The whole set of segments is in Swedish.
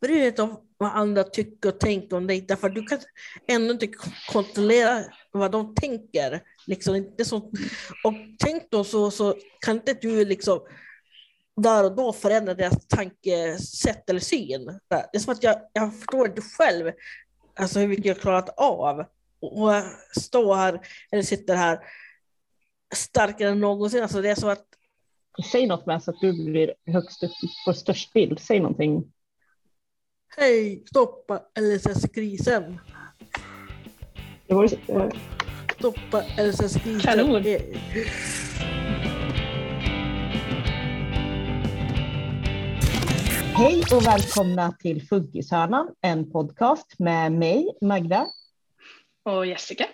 bry dig inte om vad andra tycker och tänker om dig, därför att du kan ändå inte kontrollera vad de tänker. Liksom, inte så, och tänk då så, så kan inte du liksom där och då förändra deras tankesätt eller syn. Det är som att jag, jag förstår inte själv alltså hur mycket jag klarat av och stå här, eller sitter här starkare än någonsin. Alltså det är så att... Säg något med så att du blir högst upp på störst bild. Säg någonting. Hej, stoppa LSS-krisen. Det var det. Stoppa LSS-krisen. Kanon. Hej och välkomna till Funkishörnan, en podcast med mig, Magda. Och Jessica.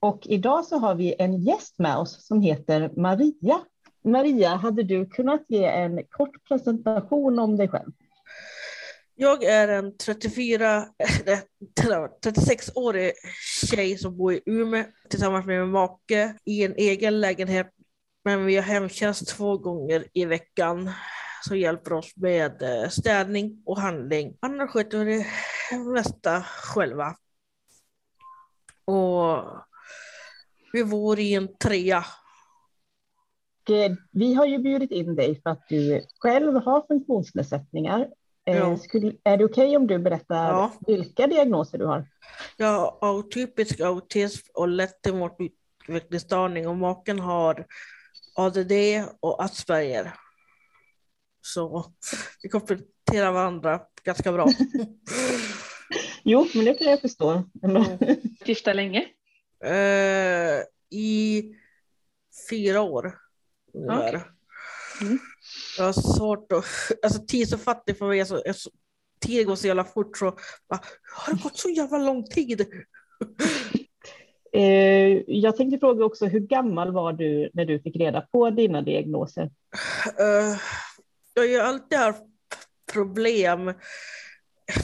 Och idag så har vi en gäst med oss som heter Maria. Maria, hade du kunnat ge en kort presentation om dig själv? Jag är en 34, 36-årig tjej som bor i Umeå tillsammans med min make i en egen lägenhet. Men vi har hemtjänst två gånger i veckan som hjälper oss med eh, städning och handling. Annars sköter vi det mesta själva. Och vi bor i en trea. Vi har ju bjudit in dig för att du själv har funktionsnedsättningar. Eh, ja. Skulle, är det okej okay om du berättar ja. vilka diagnoser du har? Jag har atypisk autism och lätt utvecklingsstörning och maken har ADD och Asperger. Så vi kompletterar varandra ganska bra. jo, men det kan jag förstå. Gifta länge? Uh, I fyra år. Okay. Mm. Jag har svårt att... Alltså tid så fattig för mig. Alltså, tiden går så jävla fort så... Bara, har det gått så jävla lång tid? Eh, jag tänkte fråga också, hur gammal var du när du fick reda på dina diagnoser? Uh, jag har ju alltid haft problem,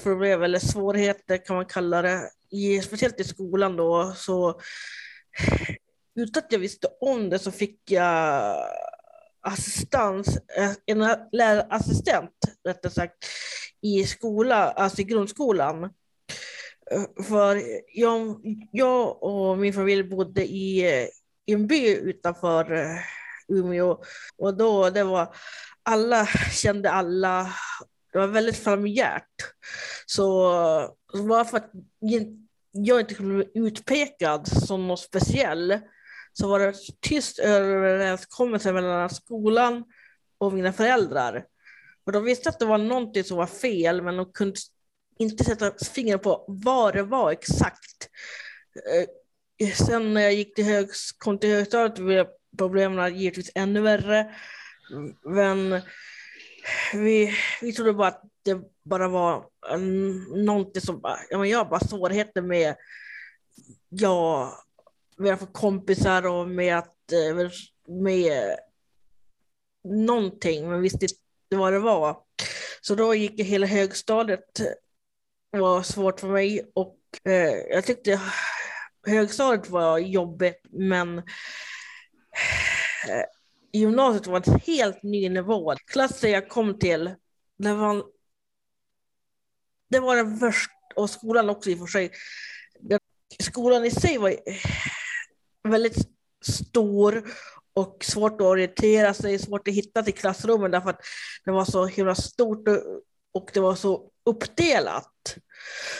problem eller svårigheter kan man kalla det, i, speciellt i skolan då, så utan att jag visste om det så fick jag assistans, eh, en lärarassistent rättare sagt, i skola, alltså i grundskolan. Eh, för jag, jag och min familj bodde i, i en by utanför eh, Umeå och då det var alla kände alla. Det var väldigt familjärt. Så bara för att jag inte kunde bli utpekad som något speciell så var det tyst överenskommelse mellan skolan och mina föräldrar. Och de visste att det var någonting som var fel, men de kunde inte sätta fingret på vad det var exakt. Eh, sen när jag gick till, högs kom till högstadiet blev problemen givetvis ännu värre. Men vi, vi trodde bara att det bara var eh, någonting som bara, ja, men jag har bara svårigheter med, ja, med att få kompisar och med att, eh, med någonting, men visste inte vad det var. Så då gick jag hela högstadiet, Det var svårt för mig och eh, jag tyckte högstadiet var jobbigt, men eh, gymnasiet var en helt ny nivå. Klassen jag kom till, det var, det var den värsta. och skolan också i och för sig. Skolan i sig var väldigt stor och svårt att orientera sig, svårt att hitta till klassrummen därför att det var så himla stort och det var så uppdelat.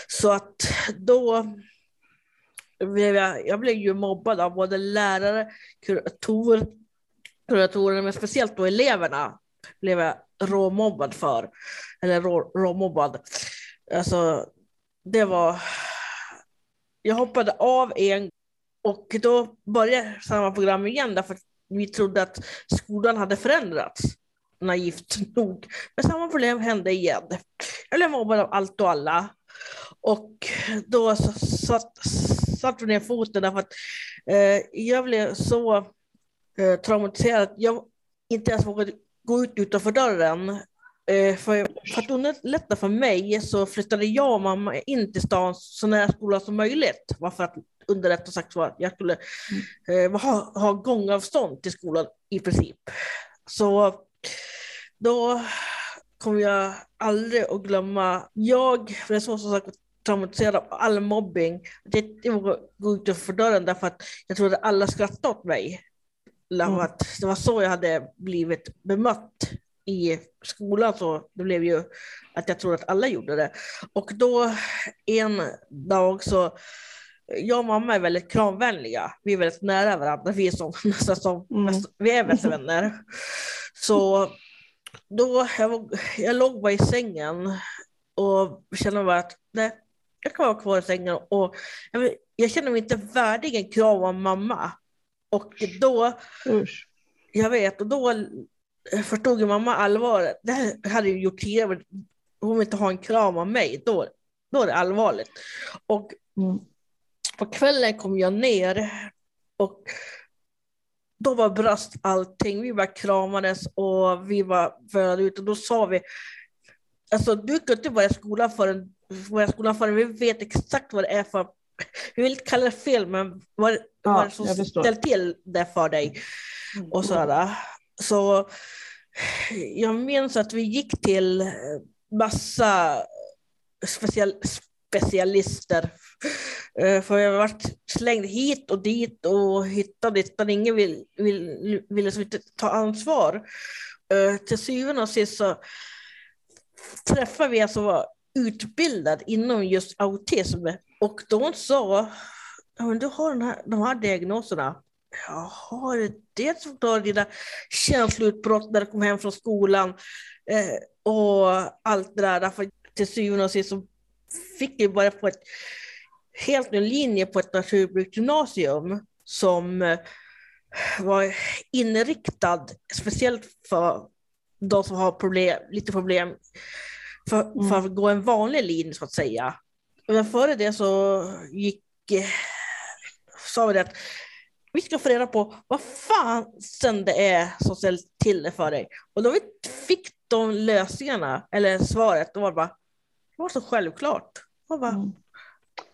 Så att då blev jag, jag blev ju mobbad av både lärare, kuratorer, kuratorerna, men speciellt då eleverna, blev jag råmobbad för. Eller rå, råmobbad. Alltså, det var... Jag hoppade av en och då började samma program igen därför att vi trodde att skolan hade förändrats. Naivt nog. Men samma problem hände igen. Jag blev mobbad av allt och alla. Och då satte satt vi ner foten därför att eh, jag blev så eh, traumatiserad. Jag inte ens vågade gå ut utanför dörren. Eh, för, för att underlätta för mig så flyttade jag och mamma in till stan så nära skolan som möjligt. För att underlätta sagt att jag skulle mm. eh, ha, ha gångavstånd till skolan i princip. Så då kom jag aldrig att glömma, jag, för jag var så sagt traumatiserad av all mobbing. Det var att gå ut för dörren därför att jag trodde alla skrattade åt mig. Mm. Att det var så jag hade blivit bemött i skolan. Så det blev ju att jag trodde att alla gjorde det. Och då en dag så jag och mamma är väldigt kramvänliga. Vi är väldigt nära varandra. Vi är, som, nästan som, mm. vi är bästa vänner. Så då, jag, jag låg bara i sängen och kände bara att nej, jag kan vara kvar i sängen. Och jag, jag kände mig inte värdig en kram av mamma. Och då, Usch. jag vet, och då förstod ju mamma allvaret. Det här hade jag gjort tidigare, hon vill inte ha en kram av mig, då, då är det allvarligt. Och mm. På kvällen kom jag ner och då var brast allting. Vi bara kramades och vi var förde ut och då sa vi, alltså du kan inte börja skolan förrän, börja skolan förrän vi vet exakt vad det är för, vi vill inte kalla det fel, men vad, ja, vad som ställer till det för dig. Mm. Och sådär. Så jag minns att vi gick till massa special, specialister. Eh, för jag har varit slängd hit och dit och hittad, dit, men ingen ville vill, vill liksom inte ta ansvar. Eh, till syvende och sist så träffade vi en som var utbildad inom just autism och de sa, du har den här, de här diagnoserna. Jaha, det det som förklarar dina känsloutbrott när du kom hem från skolan eh, och allt det där. Därför till syvende och sist så fick jag bara på ett helt ny linje på ett naturbruksgymnasium som eh, var inriktad speciellt för de som har problem, lite problem för, mm. för att gå en vanlig linje så att säga. Men före det så gick, eh, sa vi det att vi ska få reda på vad fan sen det är som ställer till det för dig. Och då vi fick de lösningarna, eller svaret, då var det bara, det var så självklart. Jag bara, mm.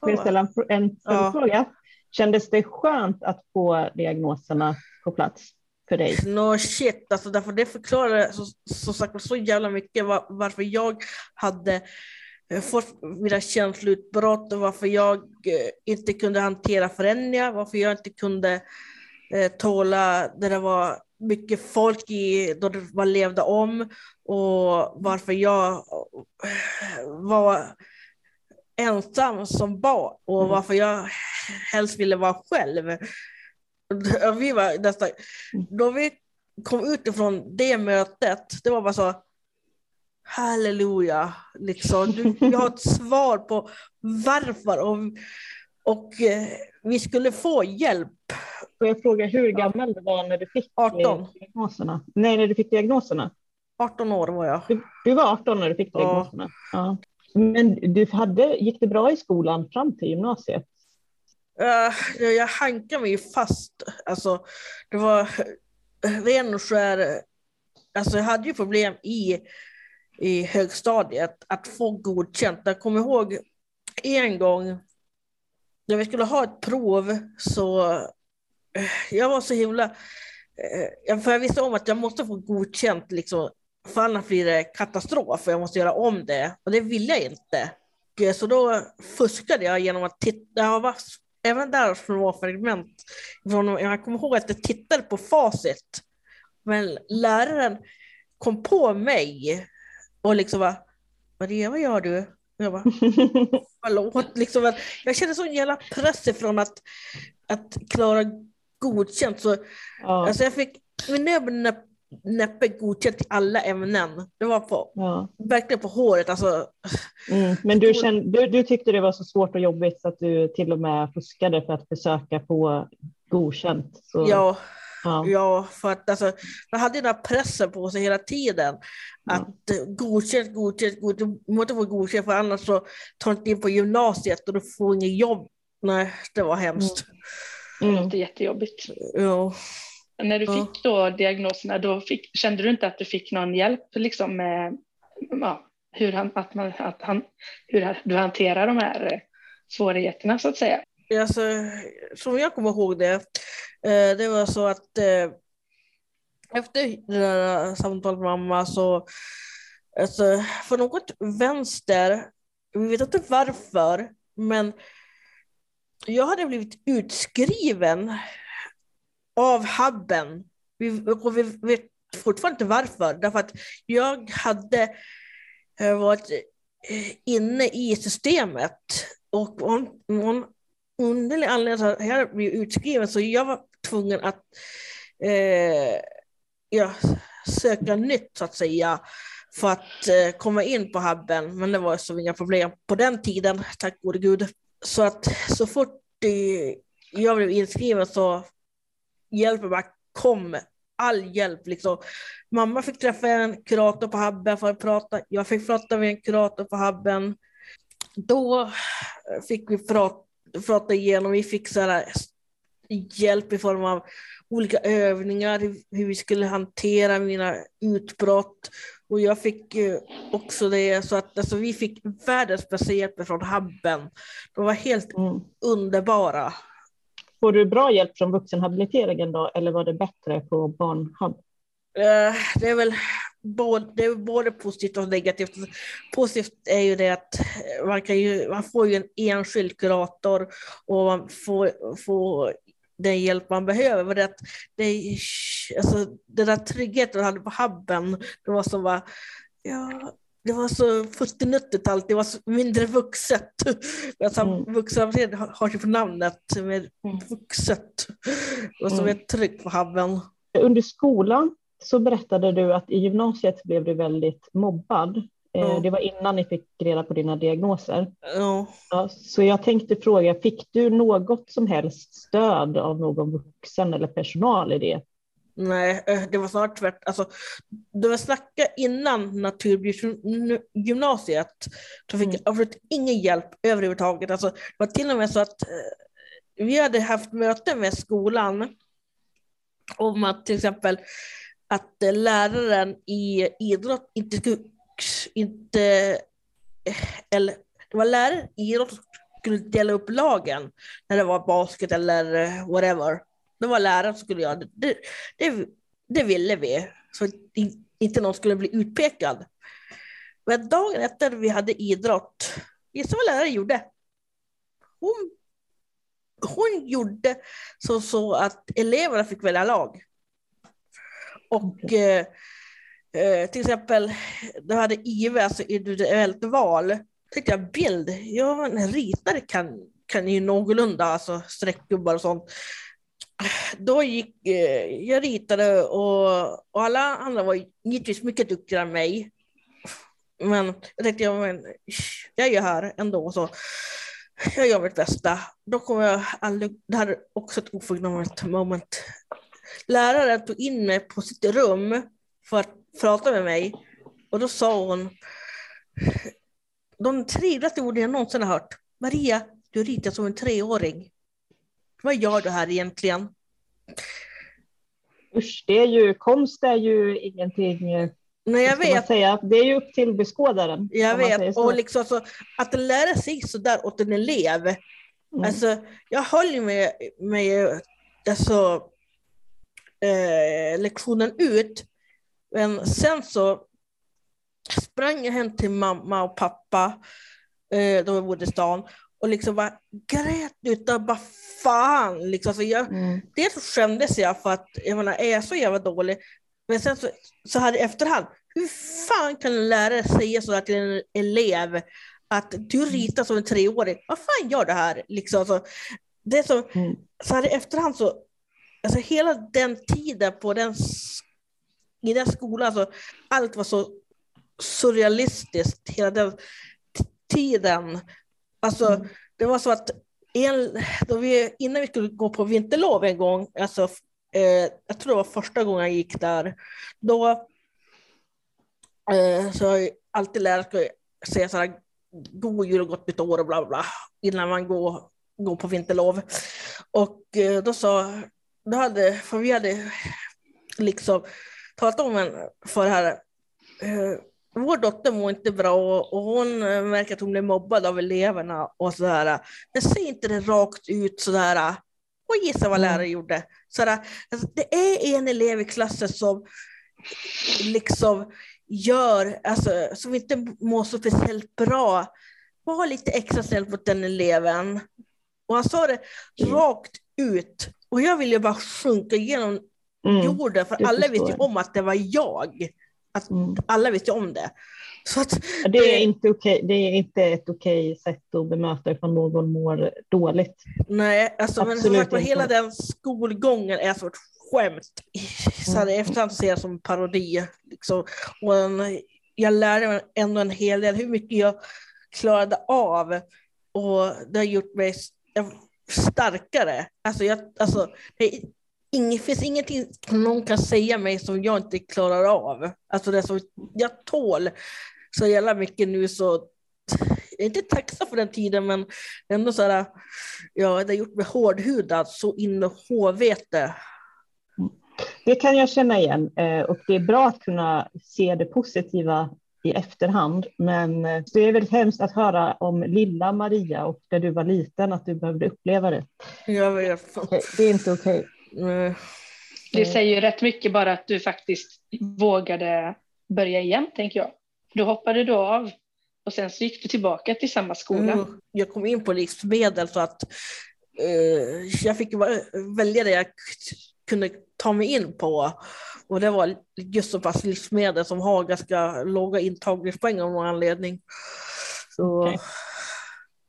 Får jag ställa en, en ja. fråga? Kändes det skönt att få diagnoserna på plats för dig? No shit, alltså därför det förklarar så, så, så, så jävla mycket var, varför jag hade Eh, fått mina känsloutbrott och varför jag eh, inte kunde hantera förändringar, varför jag inte kunde eh, tåla där det var mycket folk i, då det var om och varför jag var ensam som barn och mm. varför jag helst ville vara själv. Vi var nästan, mm. då vi kom ut ifrån det mötet, det var bara så, halleluja, liksom. Du, jag har ett svar på varför och, och eh, vi skulle få hjälp. Får jag fråga hur gammal du var när du fick 18. diagnoserna? Nej, när du fick diagnoserna? 18 år var jag. Du, du var 18 när du fick diagnoserna? Ja. ja. Men du hade, gick det bra i skolan fram till gymnasiet? Uh, jag hankade mig fast. Alltså, det var eh, ren och skär... Eh, alltså, jag hade ju problem i i högstadiet att få godkänt. Jag kommer ihåg en gång när vi skulle ha ett prov så jag var så himla... För jag visste om att jag måste få godkänt, liksom, för annars blir det katastrof. Jag måste göra om det och det ville jag inte. Så då fuskade jag genom att titta. Jag var även där små fragment. Jag kommer ihåg att jag tittade på facit. Men läraren kom på mig och liksom bara, Maria vad gör du? Jag bara, förlåt. Liksom, jag kände sån jävla press ifrån att, att klara godkänt. Så, ja. alltså jag fick näbben näppe godkänt i alla ämnen. Det var på, ja. verkligen på håret. Alltså. Mm, men du, kände, du, du, tyckte det var så svårt och jobbigt så att du till och med fuskade för att försöka få godkänt? Så. Ja, Ja. ja, för att alltså, man hade den här pressen på sig hela tiden. Att ja. godkänt, godkänt, godkänt. Du måste få godkänt för annars så tar du inte in på gymnasiet och du får inget jobb. Nej, det var hemskt. Mm. Det låter jättejobbigt. Ja. När du ja. fick då diagnoserna, då fick, kände du inte att du fick någon hjälp liksom med ja, hur, han, att man, att han, hur du hanterar de här svårigheterna så att säga? Alltså, som jag kommer ihåg det, eh, det var så att eh, efter det där samtalet med mamma så alltså, för något vänster, vi vet inte varför, men jag hade blivit utskriven av Habben. Vi, och vi vet fortfarande inte varför, därför att jag hade eh, varit eh, inne i systemet och någon underlig anledning så jag blev utskriven så jag var tvungen att eh, ja, söka nytt så att säga för att eh, komma in på hubben. Men det var så inga problem på den tiden, tack gode gud. Så att så fort eh, jag blev inskriven så hjälpen bara kom. All hjälp liksom. Mamma fick träffa en kurator på hubben för att prata. Jag fick prata med en kurator på hubben. Då fick vi prata, prata igenom, vi fick så här, hjälp i form av olika övningar, hur vi skulle hantera mina utbrott. Och jag fick också det, så att alltså, vi fick världens bästa hjälp från Habben. De var helt mm. underbara. Får du bra hjälp från vuxenhabiliteringen då, eller var det bättre på Barnhub? Eh, det är väl både, det är både positivt och negativt. Positivt är ju det att eh, man, kan ju, man får ju en enskild kurator och man får, får den hjälp man behöver. Men det, att det, alltså, den där tryggheten man hade på hubben, det var som bara, ja, det var så 70-90-talet, det var så mindre vuxet. Alltså, mm. Vuxenhabilitering har ju på namnet med mm. vuxet. Och som mm. är tryggt på hubben. Under skolan så berättade du att i gymnasiet blev du väldigt mobbad. Ja. Det var innan ni fick reda på dina diagnoser. Ja. så jag tänkte fråga, fick du något som helst stöd av någon vuxen eller personal i det? Nej, eh, det var snarare tvärtom. Alltså, det var snacka innan naturbruksgymnasiet så fick mm. jag absolut ingen hjälp överhuvudtaget. Alltså, det var till och med så att eh, vi hade haft möte med skolan om att till exempel att eh, läraren i idrott inte skulle inte, eller det var lärare i idrott skulle dela upp lagen när det var basket eller whatever. Det var läraren som skulle göra det. Det, det, det ville vi, så inte någon skulle bli utpekad. Men dagen efter vi hade idrott, gissa vad läraren gjorde? Hon, hon gjorde så, så att eleverna fick välja lag. Och eh, Eh, till exempel, du hade IV, alltså individuellt val. Tänkte jag bild, ja en ritare kan, kan ju någorlunda, alltså streckgubbar och sånt. Då gick, eh, jag ritade och, och alla andra var givetvis mycket duktigare än mig. Men jag tänkte, ja, men, jag är ju här ändå så jag gör mitt bästa. Då kommer jag aldrig, det här är också ett oförglömligt moment. Läraren tog in mig på sitt rum för att prata med mig och då sa hon de trevligaste orden jag någonsin har hört. Maria, du ritar som en treåring. Vad gör du här egentligen? Usch, det är ju, konst är ju ingenting eh, Nej, jag vet. Säga. Det är ju upp till beskådaren. Jag vet, och liksom alltså, att lära sig sådär åt en elev. Mm. Alltså, jag höll med, med alltså, eh, lektionen ut men sen så sprang jag hem till mamma och pappa, eh, vi bodde i stan, och liksom bara grät utan bara fan. Liksom. Alltså jag, mm. Dels så skämdes jag för att jag menar, är jag så jävla dålig? Men sen så, så hade i efterhand, hur fan kan en lärare säga sådär till en elev? Att du mm. ritar som en treåring, vad fan gör du här? Liksom, alltså, det som, mm. så hade i efterhand så, alltså hela den tiden på den i den skolan, så allt var så surrealistiskt hela den tiden. Alltså, det var så att en, då vi, innan vi skulle gå på vinterlov en gång, alltså, eh, jag tror det var första gången jag gick där, då eh, så har alltid lärt oss att säga så här, god jul och gott nytt år och bla bla, bla, innan man går, går på vinterlov. Och eh, då sa, då hade, för vi hade liksom talat om en för här. Eh, vår dotter mår inte bra och hon eh, märker att hon blir mobbad av eleverna och sådär. Men säg inte det rakt ut sådär. Och gissa vad läraren mm. gjorde. Sådär, alltså, det är en elev i klassen som liksom gör, alltså, som inte mår så speciellt bra, var lite extra snäll mot den eleven. Och han sa det mm. rakt ut. Och jag ville bara sjunka igenom mm. jorden, för alla visste om att det var jag. Att mm. Alla visste om det. Att, det, är inte okay, det är inte ett okej sätt att bemöta ifall någon mår dåligt. Nej, alltså, men som sagt, hela den skolgången är så ett skämt. Så här, i efterhand ser jag som parodi. Liksom. Och en, jag lärde mig ändå en hel del hur mycket jag klarade av. Och det har gjort mig starkare. Alltså, jag, alltså, det är ing, finns ingenting någon kan säga mig som jag inte klarar av. Alltså det som jag tål så jävla mycket nu så jag är inte tacksam för den tiden men ändå så här, ja, det har gjort mig hårdhudad så in och håvete. Det kan jag känna igen eh, och det är bra att kunna se det positiva i efterhand. Men eh, det är väldigt hemskt att höra om lilla Maria och när du var liten att du behövde uppleva det. Jag vet. Det är inte okej. Okay. Det säger ju rätt mycket bara att du faktiskt vågade börja igen, tänker jag. Du hoppade då av och sen så gick du tillbaka till samma skola. Mm. Jag kom in på livsmedel så att uh, jag fick välja det jag kunde ta mig in på. Och det var just så pass livsmedel som har ganska låga intagningspoäng av någon anledning. Så... Okay.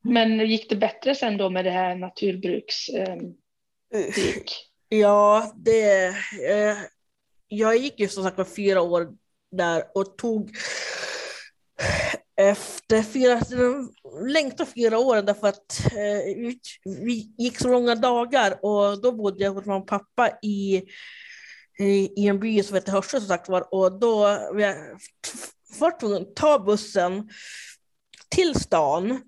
Men gick det bättre sen då med det här naturbruks... Eh, ja, det... Eh, jag gick ju som sagt fyra år där och tog efter fyra, de fyra åren därför att eh, vi gick så långa dagar och då bodde jag hos mamma och pappa i, i, en by som heter Hörsö som sagt var och då var jag tvungen att ta bussen till stan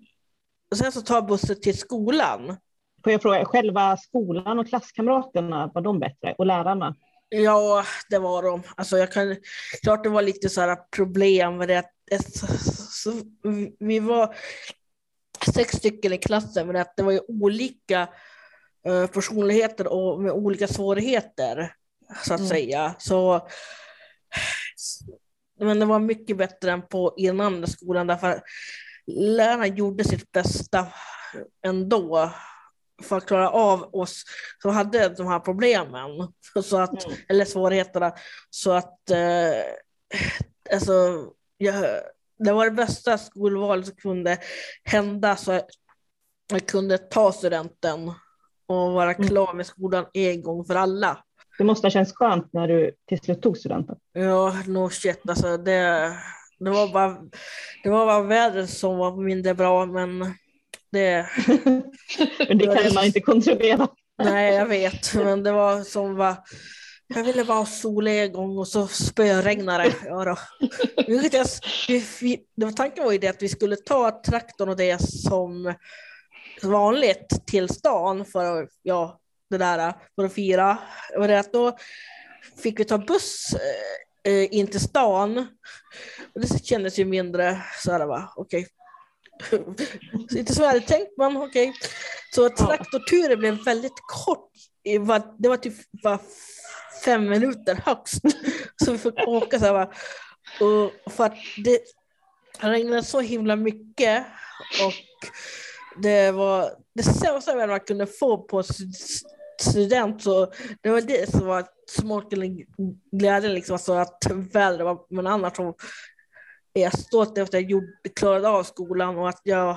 och sen så ta bussen till skolan. Får jag fråga, själva skolan och klasskamraterna, var de bättre? Och lärarna? Ja, det var de. Alltså jag kan, klart det var lite så här problem med det. Så, vi var sex stycken i klassen, men att det var ju olika uh, personligheter och med olika svårigheter, så att mm. säga. Så, men det var mycket bättre än på i den andra skolan, därför lärarna gjorde sitt bästa ändå för att klara av oss som hade de här problemen, så att, mm. eller svårigheterna. Så att eh, alltså, jag, det var det bästa skolvalet som kunde hända så att jag kunde ta studenten och vara mm. klar med skolan en gång för alla. Det måste ha känts skönt när du till slut tog studenten. Ja, no shit alltså. Det, det, var bara, det var bara vädret som var mindre bra, men det, men det kan man inte kontrollera. Nej, jag vet, men det var som var jag ville bara ha sol en gång och så spöregnade det. Ja då. det var, tanken var ju det att vi skulle ta traktorn och det som vanligt till stan för ja, det där, för att fira. Och det att då fick vi ta buss eh, in till stan. Och det kändes ju mindre så här, va, okej. Inte så jag hade tänkt, men okej. Okay. Så traktorturen blev väldigt kort. Det var typ bara fem minuter högst. Så vi fick åka så här. Och för att det regnade så himla mycket och det var det sämsta man kunde få på student. Så det var det som var smorken glädjen, liksom, alltså att vädret var, men annars så jag stolt efter att jag klarade av skolan och att jag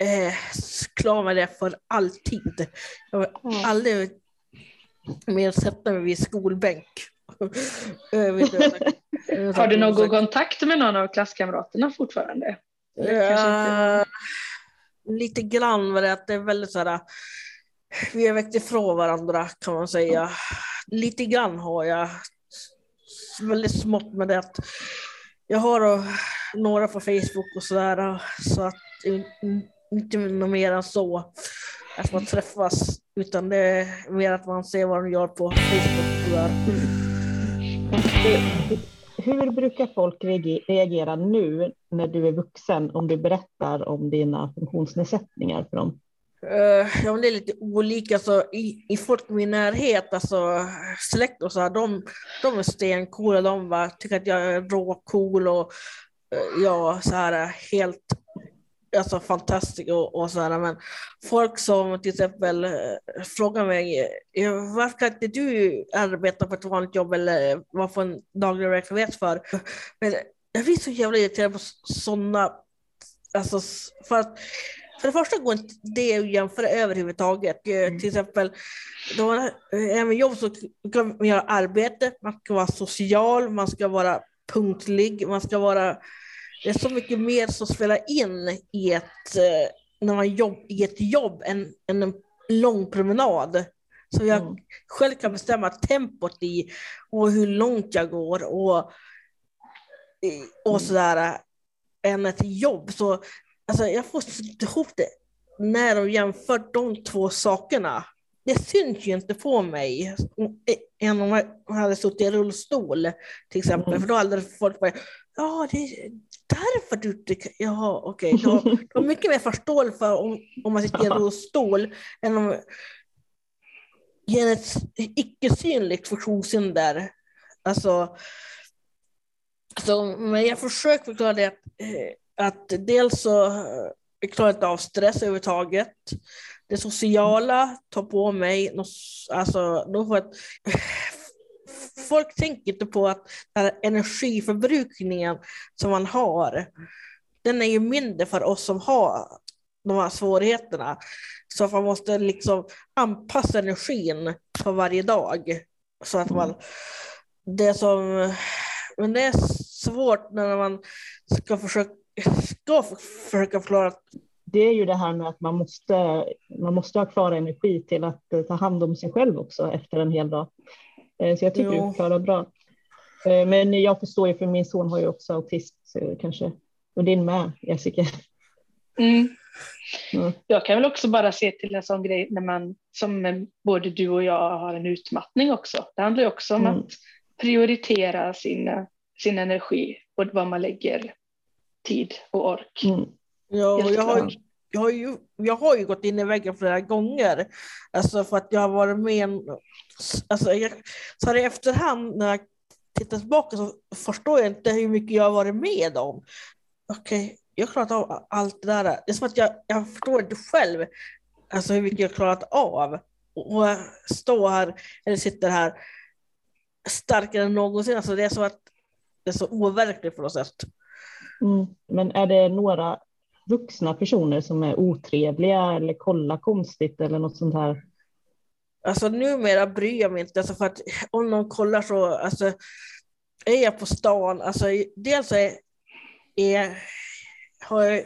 eh, klarade mig det för alltid. Jag har mm. aldrig mer sätta mig vid skolbänk. har du någon kontakt med någon av klasskamraterna fortfarande? Uh, lite grann med det, att det är väldigt så här, vi har väckt ifrån varandra kan man säga. Lite grann har jag, väldigt smått med det att jag har några på Facebook och sådär, så att inte något mer än så. Att man träffas, utan det är mer att man ser vad de gör på Facebook. Tyvärr. Hur brukar folk reagera nu när du är vuxen om du berättar om dina funktionsnedsättningar för dem? Eh, ja, men det är lite olika. Alltså, i, I folk i min närhet, alltså släkt och så här, de, de är stencoola. De bara, tycker att jag är råcool och eh, ja, så här helt alltså, fantastisk och, och så här. Men folk som till exempel eh, frågar mig, varför kan inte du arbeta på ett vanligt jobb eller vad får en daglig verksamhet för? Men jag blir så jävla irriterad på sådana, alltså för att för det första går inte det att jämföra överhuvudtaget. Mm. Till exempel, då man är med jobb så kan man göra arbete, man ska vara social, man ska vara punktlig, man ska vara... Det är så mycket mer som spelar in i ett, eh, när man jobb, i ett jobb än, än en lång promenad. Så jag mm. själv kan bestämma tempot i och hur långt jag går och, och mm. sådär än ett jobb. Så Alltså jag får inte ihop det när de jämför de två sakerna. Det syns ju inte på mig än om jag hade suttit i rullstol till exempel. Mm. För då hade folk bara, ja det är därför du inte Jaha, okej. Okay. Då, då har mycket mer förståelse för om, om man sitter i rullstol än om genom ett icke-synligt funktionshinder. Alltså, alltså, men jag försöker förklara det att eh, att dels så eh, jag klarar inte av stress överhuvudtaget. Det sociala tar på mig, alltså, då folk tänker inte på att den här energiförbrukningen som man har, den är ju mindre för oss som har de här svårigheterna. Så man måste liksom anpassa energin för varje dag. Så att man, det som, men det är svårt när man ska försöka ska försöka förklara. Det är ju det här med att man måste, man måste ha kvar energi till att eh, ta hand om sig själv också efter en hel dag. Eh, så jag tycker jo. du klarar bra. Eh, men jag förstår ju, för min son har ju också autism, så kanske, och din med, Jessica. Mm. Mm. Jag kan väl också bara se till en sån grej när man, som både du och jag har en utmattning också. Det handlar ju också om mm. att prioritera sin, sin energi och vad man lägger tid och ork. Mm. Ja, jag har, jag, har ju, jag har ju gått in i väggen flera gånger. Alltså för att jag har varit med alltså jag, så här i efterhand när jag tittar tillbaka så förstår jag inte hur mycket jag har varit med om. Okej, okay, jag har klarat av allt det där. Det är som att jag, jag förstår inte själv alltså hur mycket jag har klarat av. Och stå här, eller sitter här starkare än någonsin. Alltså det är så att det är så overkligt på något sätt. Mm. Men är det några vuxna personer som är otrevliga eller kollar konstigt eller något sånt här? Alltså numera bryr jag mig inte, alltså för att om någon kollar så, alltså är jag på stan, alltså dels är, är har jag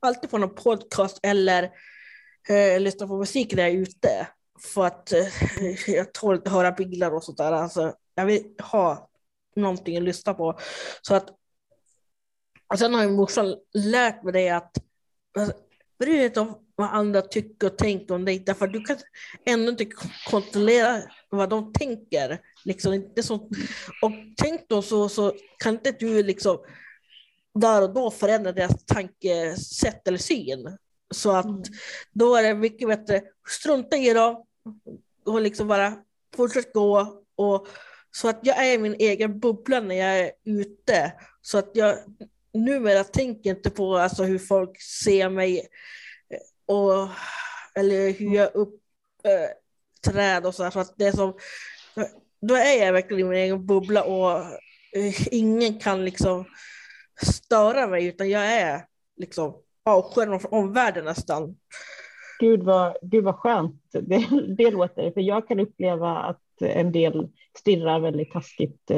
alltid på någon podcast eller eh, lyssnar på musik när jag är ute. För att eh, jag tål inte höra bilar och sånt där. Alltså, jag vill ha någonting att lyssna på. Så att och sen har ju morsan lärt mig det att alltså, bry dig inte om vad andra tycker och tänker om dig, därför du kan ändå inte kontrollera vad de tänker. Liksom, inte så, och tänk då så, så kan inte du liksom där och då förändra deras tankesätt eller syn. Så att mm. då är det mycket bättre, strunta i dem och liksom bara fortsätt gå. Och, så att jag är i min egen bubbla när jag är ute. Så att jag numera tänker inte på alltså, hur folk ser mig eh, och, eller hur jag uppträder eh, och så, så att det är som, då är jag verkligen i min egen bubbla och eh, ingen kan liksom störa mig utan jag är liksom avskärmad från omvärlden nästan. Gud vad, gud vad skönt det, det låter, för jag kan uppleva att en del stirrar väldigt taskigt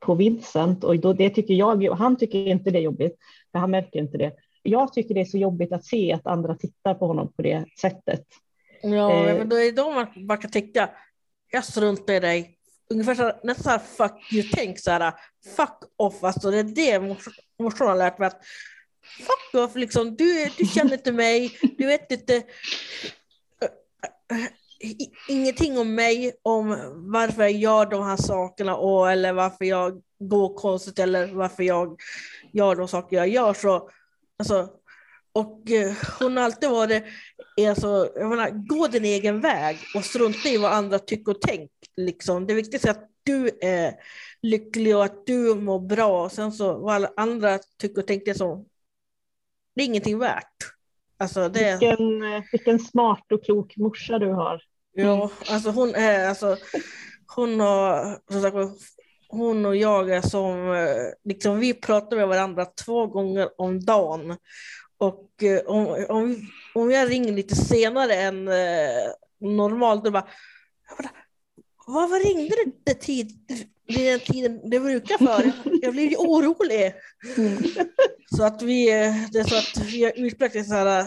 på Vincent. Och då, det tycker jag, han tycker inte det är jobbigt, för han märker inte det. Jag tycker det är så jobbigt att se att andra tittar på honom på det sättet. Ja, eh, men då är det då man bara kan tänka, jag struntar i dig. Ungefär så, nästan så här fuck you-tänk, så här, fuck off, alltså det är det morsan har lärt mig att fuck off, liksom, du, du känner inte mig, du vet inte ingenting om mig, om varför jag gör de här sakerna och, eller varför jag går konstigt eller varför jag gör de saker jag gör. Så, alltså, och eh, hon har alltid varit eh, alltså, jag menar, gå din egen väg och strunta i vad andra tycker och tänker. Liksom. Det viktigaste är att du är lycklig och att du mår bra. Och sen så vad alla andra tycker och tänker så, det är ingenting värt. Alltså det... vilken, eh, vilken smart och klok morsa du har. Ja, alltså hon är alltså, hon har, som sagt, hon och jag är som, liksom vi pratar med varandra två gånger om dagen. Och eh, om, om, om jag ringer lite senare än eh, normalt, då bara, varför ringde du inte tid, vid den tiden det brukar för? Jag blir ju orolig. Mm. Så att vi, eh, det är så att vi har utvecklat så här,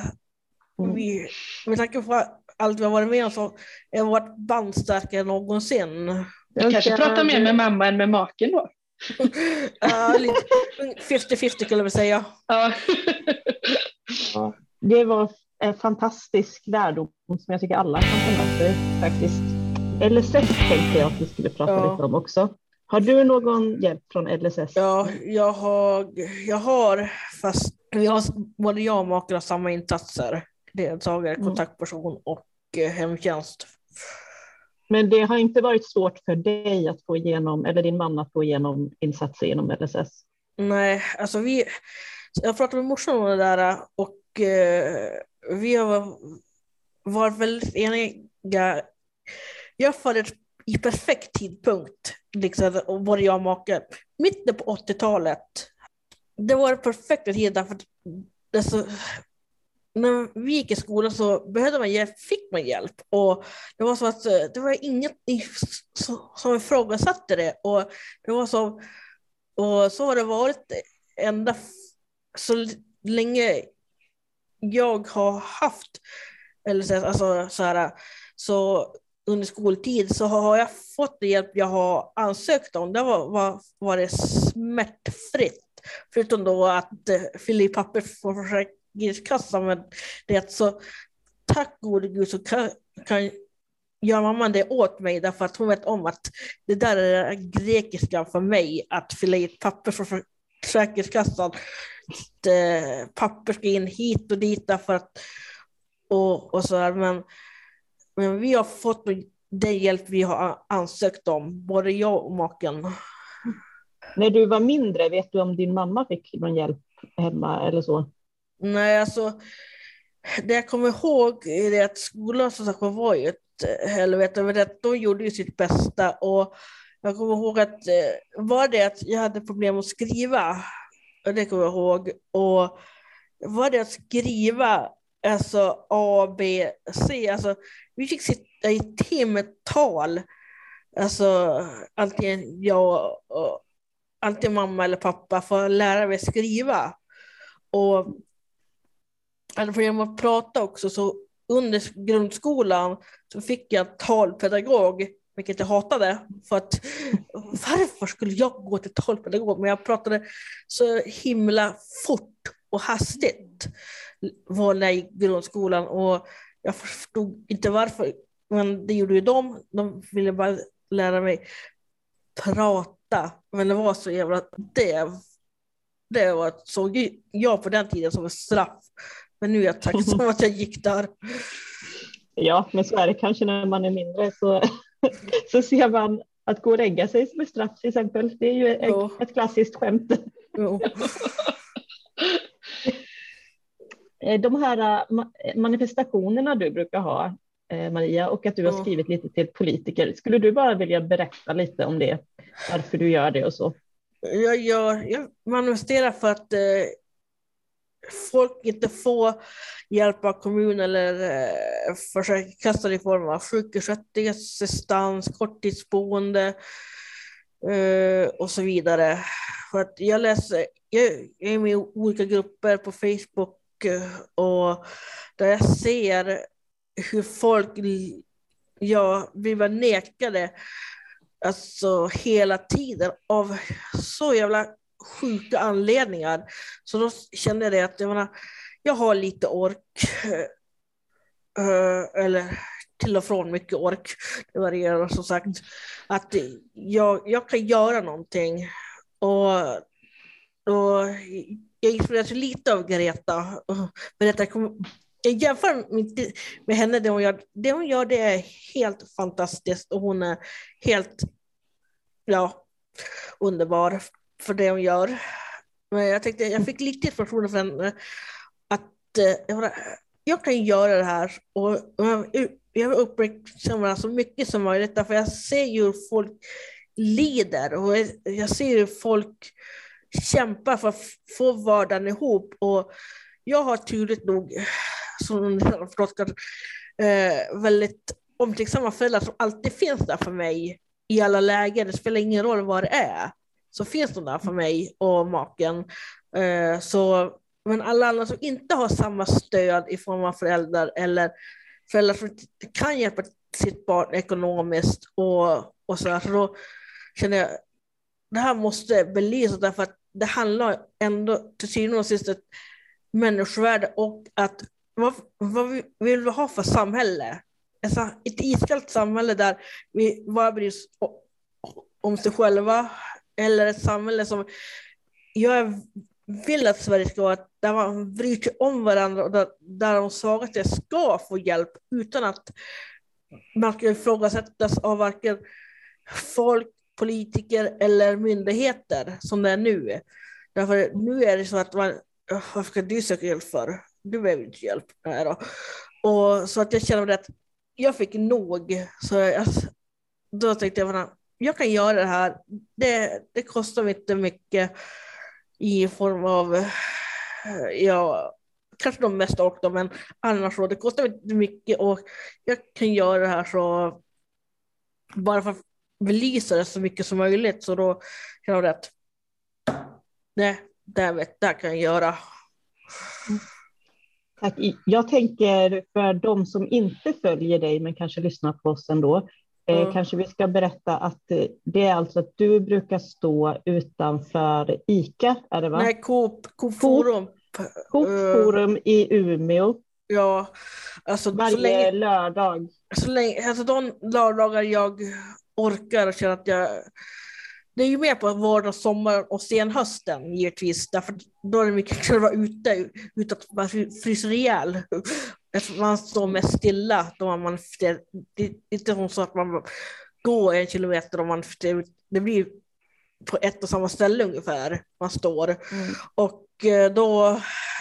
mm. vi, med tanke på allt vi har varit med om så har varit band starkare än någonsin. Du kanske pratar mer med mamma än med maken då? Ja, uh, 50-50 skulle jag säga. Ja. Det var en fantastisk lärdom som jag tycker alla kan ta med sig faktiskt. LSS tänkte jag att vi skulle prata ja. lite om också. Har du någon hjälp från LSS? Ja, jag har, jag har fast vi har, både jag och maken har samma insatser. Deltagare, mm. kontaktperson och hemtjänst. Men det har inte varit svårt för dig att få igenom, eller din mamma att få igenom insatser genom LSS? Nej, alltså vi, jag pratade med morsan om det där och eh, vi har varit väldigt eniga. Jag föddes i perfekt tidpunkt, liksom, både jag och maken, mitten på 80-talet. Det var den perfekta tiden därför att när vi gick i skolan så behövde man hjälp, fick man hjälp. Och det var så att eh, det var inget som ifrågasatte det. Och det var så, och så har det varit ända så länge jag har haft eller så, alltså, så, här, så under skoltid så har jag fått den hjälp jag har ansökt om. Det var, var, var det smärtfritt. Förutom då att eh, fylla i papper för Försäkringskassan. Men det så tack gode gud så kan, kan gör mamman det åt mig därför att hon vet om att det där är grekiska för mig att fylla i ett papper från Försäkringskassan. Eh, papper ska in hit och dit därför att och, och så där. Men, men vi har fått den hjälp vi har ansökt om, både jag och maken. När du var mindre, vet du om din mamma fick någon hjälp hemma eller så? Nej, alltså det jag kommer ihåg är att skolan som sagt var ju ett eh, helvete, men att de gjorde ju sitt bästa. Och jag kommer ihåg att eh, var det att jag hade problem att skriva, det kommer jag ihåg, och var det att skriva alltså A, B, C, alltså vi fick sitta i timtal, alltså antingen jag och antingen mamma eller pappa för att lära mig skriva. Och alltså genom att prata också så under grundskolan så fick jag talpedagog vilket jag hatade. För att varför skulle jag gå till talpedagog? Men jag pratade så himla fort och hastigt var när jag gick grundskolan och jag förstod inte varför. Men det gjorde ju de. De ville bara lära mig prata. Men det var så jävla... Det, det var, såg jag på den tiden som ett straff. Men nu är jag tacksam att jag gick där. Ja, men så är det kanske när man är mindre. Så så ser man att gå och lägga sig som ett straff till exempel. Det är ju ett, ett klassiskt skämt. Eh, de här eh, manifestationerna du brukar ha, eh, Maria, och att du har skrivit lite till politiker. Skulle du bara vilja berätta lite om det, varför du gör det och så? Jag, gör, jag manifesterar för att folk inte får hjälp av kommunen eller eh, Försäkringskassan i form av sjukersättning, assistans, korttidsboende eh, och så vidare. För att jag läser, jag är med i olika grupper på Facebook eh, och där jag ser hur folk ja, blir nekade alltså hela tiden av så jävla sjuka anledningar. Så då kände jag det att jag, menar, jag har lite ork. Uh, eller till och från mycket ork. Det varierar som sagt. Att jag, jag kan göra någonting. Och, och jag inspireras lite av Greta. Jag jämför med henne, det hon gör, det hon gör det är helt fantastiskt och hon är helt ja, underbar för det hon gör. Men jag tänkte, jag fick lite information från henne att eh, jag kan göra det här och jag vill uppmärksamma så mycket som möjligt därför jag ser ju hur folk lider och jag ser hur folk kämpar för att få vardagen ihop och jag har tydligt nog, som ni har förstått, eh, väldigt omtänksamma föräldrar som alltid finns där för mig i alla lägen. Det spelar ingen roll vad det är, så finns de där för mig och maken. Eh, så, men alla andra som inte har samma stöd i form av föräldrar eller föräldrar som kan hjälpa sitt barn ekonomiskt och, och så, där, så då känner jag det här måste belysas därför att det handlar ändå till syvende och sist ett människovärde och att vad, vad vi vill vi ha för samhälle? Alltså, ett iskallt samhälle där vi bara bryr oss om sig själva eller ett samhälle som jag vill att Sverige ska vara, där man bryr sig om varandra och där, där de svagaste ska få hjälp utan att man ska ifrågasättas av varken folk, politiker eller myndigheter som det är nu. Därför nu är det så att man, Varför ska du söka hjälp för? Du behöver inte hjälp. Nej då. Och så att jag känner att jag fick nog. Så jag, då tänkte jag, jag kan göra det här. Det, det kostar mig inte mycket i form av, ja, kanske de mest också, men annars så, det kostar mig inte mycket och jag kan göra det här så bara för att belysa det så mycket som möjligt så då kan jag rätt. Det, det, vet, det kan jag göra. Tack. Jag tänker för de som inte följer dig men kanske lyssnar på oss ändå, mm. kanske vi ska berätta att eh, det är alltså att du brukar stå utanför ICA, är det va? Nej, Coop, Coop Forum. Coop Forum i Umeå. Ja, alltså varje så länge, lördag. Så länge, alltså de lördagar jag orkar och känner att jag det är ju mer på våren, sommaren och senhösten givetvis, därför då är det mycket kul att vara ute utan att man fryser ihjäl. Man står mest stilla. Då man, det, det är inte så att man går en kilometer och man, det blir på ett och samma ställe ungefär man står. Mm. Och eh, då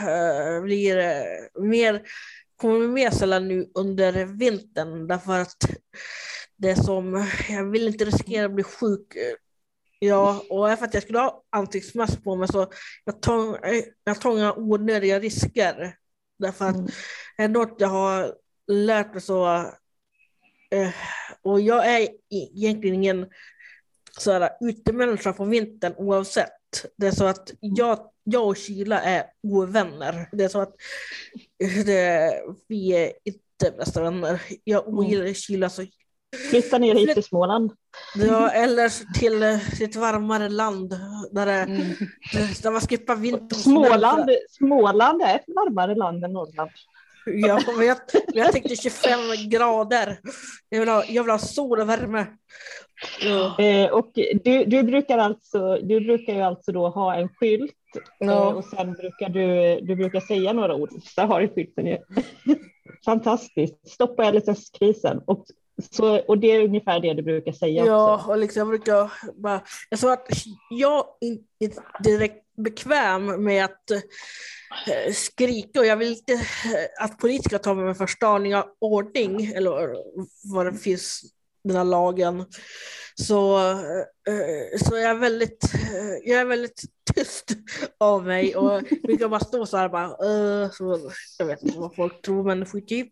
äh, blir det mer, kommer det mer sällan nu under vintern därför att det som, jag vill inte riskera att bli sjuk Ja, och för att jag skulle ha ansiktsmask på mig så jag tog, jag inga onödiga risker. Därför att mm. ändå att jag har lärt mig så. Eh, och jag är egentligen ingen så här, utemänniska på vintern oavsett. Det är så att jag, jag och kyla är ovänner. Det är så att det, vi är inte bästa vänner. Jag ogillar mm. kyla så Flytta ner hit till Småland. Ja, eller till ett varmare land där, det, mm. där man skippar vintern. Småland, Småland är ett varmare land än Norrland. Ja, men jag, jag tänkte 25 grader. Jag vill ha, jag vill ha sol och värme. Ja. Eh, och du, du, brukar alltså, du brukar ju alltså då ha en skylt ja. eh, och sen brukar du, du brukar säga några ord. Där har du skylten ju. Fantastiskt. Stoppa LSS-krisen. Och så, och det är ungefär det du brukar säga ja, också? och liksom jag brukar bara... Jag sa att jag är inte direkt bekväm med att eh, skrika och jag vill inte eh, att politiker tar mig med förstörning av ordning eller vad det finns, den här lagen. Så, eh, så jag, är väldigt, jag är väldigt tyst av mig och brukar bara stå så här bara, så, jag vet inte vad folk tror men skit i.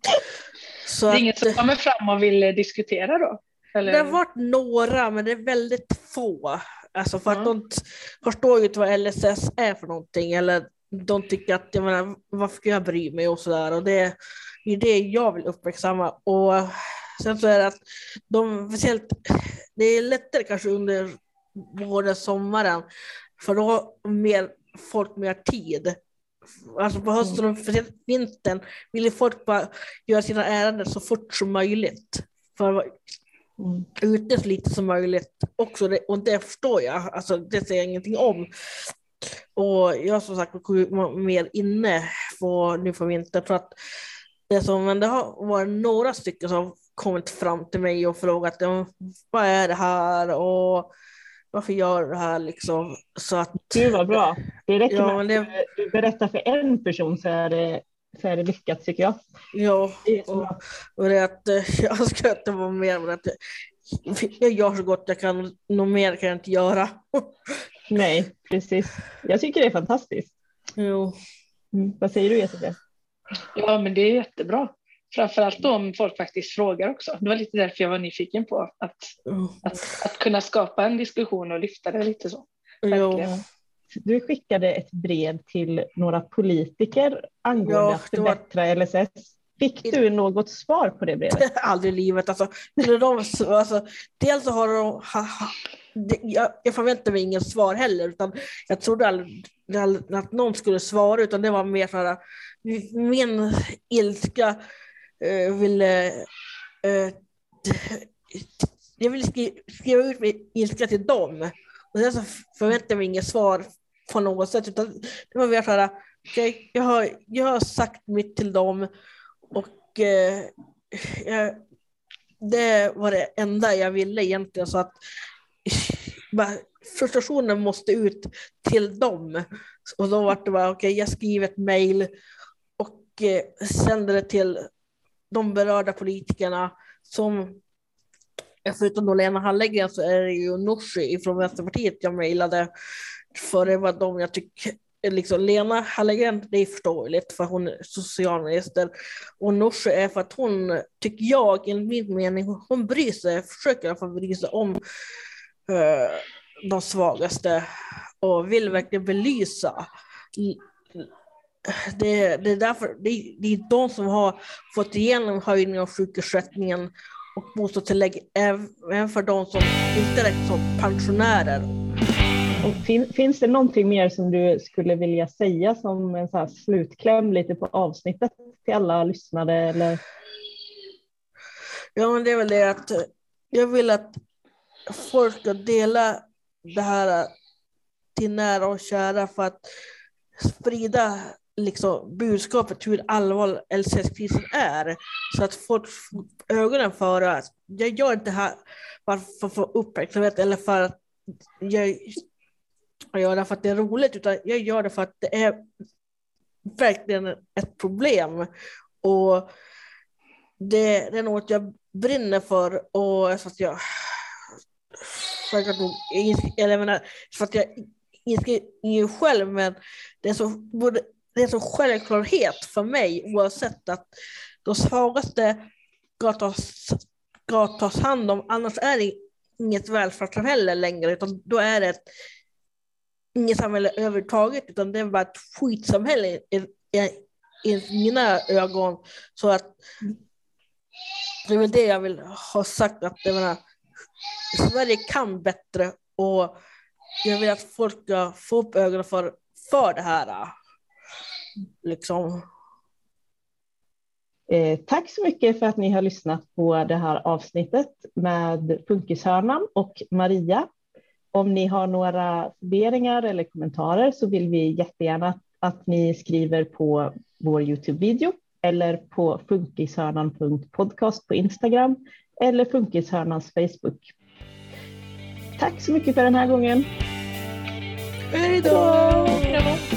Så det är inget som kommer fram och vill diskutera då? Eller? Det har varit några, men det är väldigt få. Alltså för mm. att de förstår ju inte vad LSS är för någonting. Eller de tycker att, jag menar, varför ska jag bry mig och sådär. Och det är det jag vill uppmärksamma. Och sen så är det att de, speciellt, det är lättare kanske under våren, sommaren. För då har mer, folk mer tid. Alltså på hösten och vintern vill folk bara göra sina ärenden så fort som möjligt. För att vara mm. ute så lite som möjligt också. Det, och det förstår jag, alltså, det säger jag ingenting om. Och jag som sagt kommer mer inne på, nu på vintern för att det som, men det har varit några stycken som kommit fram till mig och frågat vad är det här och varför gör du det här liksom? Så att, Gud vad bra. Det räcker ja, med att det... du berättar för en person så är det, så är det lyckat tycker jag. Ja, och, och det att eh, jag ska inte vara med men att jag gör så gott jag kan, något mer kan jag inte göra. Nej, precis. Jag tycker det är fantastiskt. Jo. Mm. Vad säger du Jessica? Ja, men det är jättebra. Framförallt om folk faktiskt frågar också. Det var lite därför jag var nyfiken på att, mm. att, att kunna skapa en diskussion och lyfta det lite så. Du skickade ett brev till några politiker angående ja, att förbättra var... LSS. Fick du något svar på det brevet? Aldrig i livet. Alltså, de, alltså, dels så har de... Ha, ha, jag, jag förväntade mig inget svar heller, utan jag trodde aldrig att någon skulle svara, utan det var mer så här, min ilska eh, ville... Eh, jag ville eh, eh, skriva ut min ilska till dem. Och sen så förväntade jag mig inget svar på något sätt, utan det var mer så här, okay, jag, har, jag har sagt mitt till dem och eh, jag, det var det enda jag ville egentligen, så att frustrationen måste ut till dem. Och då var det bara, okej, okay, jag skriver ett mejl och eh, sänder det till de berörda politikerna som eh, Förutom då Lena Hallengren så är det ju Nooshi från Vänsterpartiet jag mejlade. För det var de jag tycker, eh, liksom Lena Hallengren, det är förståeligt för hon är socialminister. Och Nooshi är för att hon, tycker jag, enligt min mening, hon bryr sig, försöker i alla fall bry sig om uh, de svagaste och vill verkligen belysa det, det är därför det, det är de som har fått igenom höjningen av sjukersättningen och bostadstillägg även för de som inte räknas som pensionärer. Och fin, finns det någonting mer som du skulle vilja säga som en så slutkläm lite på avsnittet till alla lyssnare? Eller? Ja, men det är väl det att jag vill att folk ska dela det här till nära och kära för att sprida liksom, budskapet hur allvarlig LSS-krisen är. Så att folk får ögonen för att jag gör inte det här bara för att få uppmärksamhet eller för att jag, gör det för att det är roligt, utan jag gör det för att det är verkligen ett problem. Och det, det är något jag brinner för och så att jag för att, eller jag menar, för att jag inte själv, men det är så, det är en självklarhet för mig oavsett att de svagaste ska tas, ska tas hand om, annars är det inget välfärdssamhälle längre, utan då är det ett, inget samhälle överhuvudtaget, utan det är bara ett skitsamhälle i, i, i mina ögon. Så att det är väl det jag vill ha sagt, att jag menar, Sverige kan bättre och jag vill att folk ska få upp ögonen för, för det här. Liksom. Eh, tack så mycket för att ni har lyssnat på det här avsnittet med Funkishörnan och Maria. Om ni har några funderingar eller kommentarer så vill vi jättegärna att, att ni skriver på vår Youtube-video eller på funkishörnan.podcast på Instagram eller Funkishörnans Facebook. Tack så mycket för den här gången. Hej då!